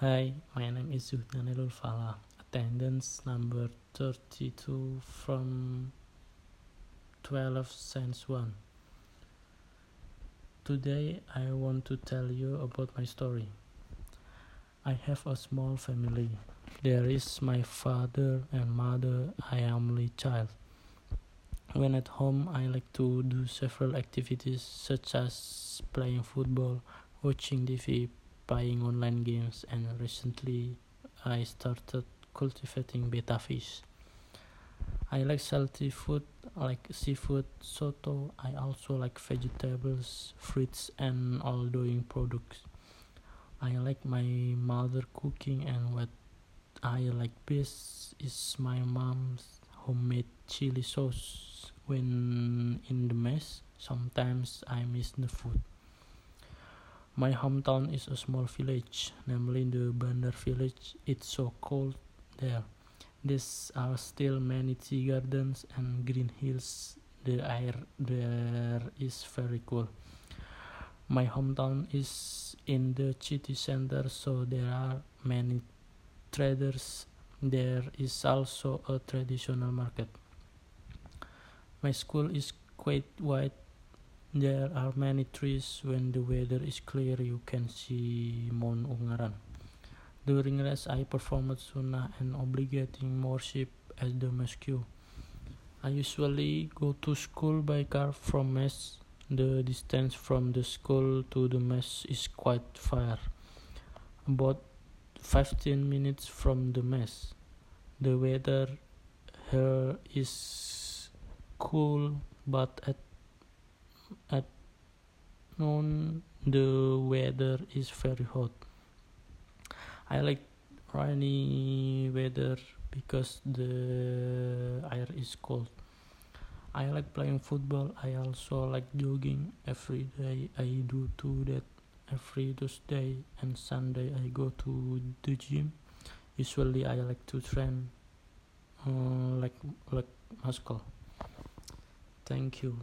Hi, my name is Zuhdanilul Fala. Attendance number 32 from 12 Science 1. Today I want to tell you about my story. I have a small family. There is my father and mother. I am only child. When at home, I like to do several activities such as playing football, watching TV, playing online games, and recently I started cultivating betta fish. I like salty food like seafood, soto. I also like vegetables, fruits, and all doing products. I like my mother cooking, and what I like best is my mom's homemade chili sauce. When in the mess, sometimes I miss the food. My hometown is a small village, namely the Bandar village. It's so cold there. There are still many tea gardens and green hills. The air there is very cool. My hometown is in the city center, so there are many traders. There is also a traditional market. My school is quite wide. There are many trees. When the weather is clear, you can see Mount Ungaran. During rest, I performed sunnah and obligating worship at the mosque. I usually go to school by car from Mess. The distance from the school to the Mess is quite far, about 15 minutes from the Mess. The weather here is cool, but at at noon the weather is very hot. I like rainy weather because the air is cold. I like playing football. I also like jogging every day. I do to that every Tuesday and Sunday. I go to the gym. Usually, I like to train uh, like like muscle. Thank you.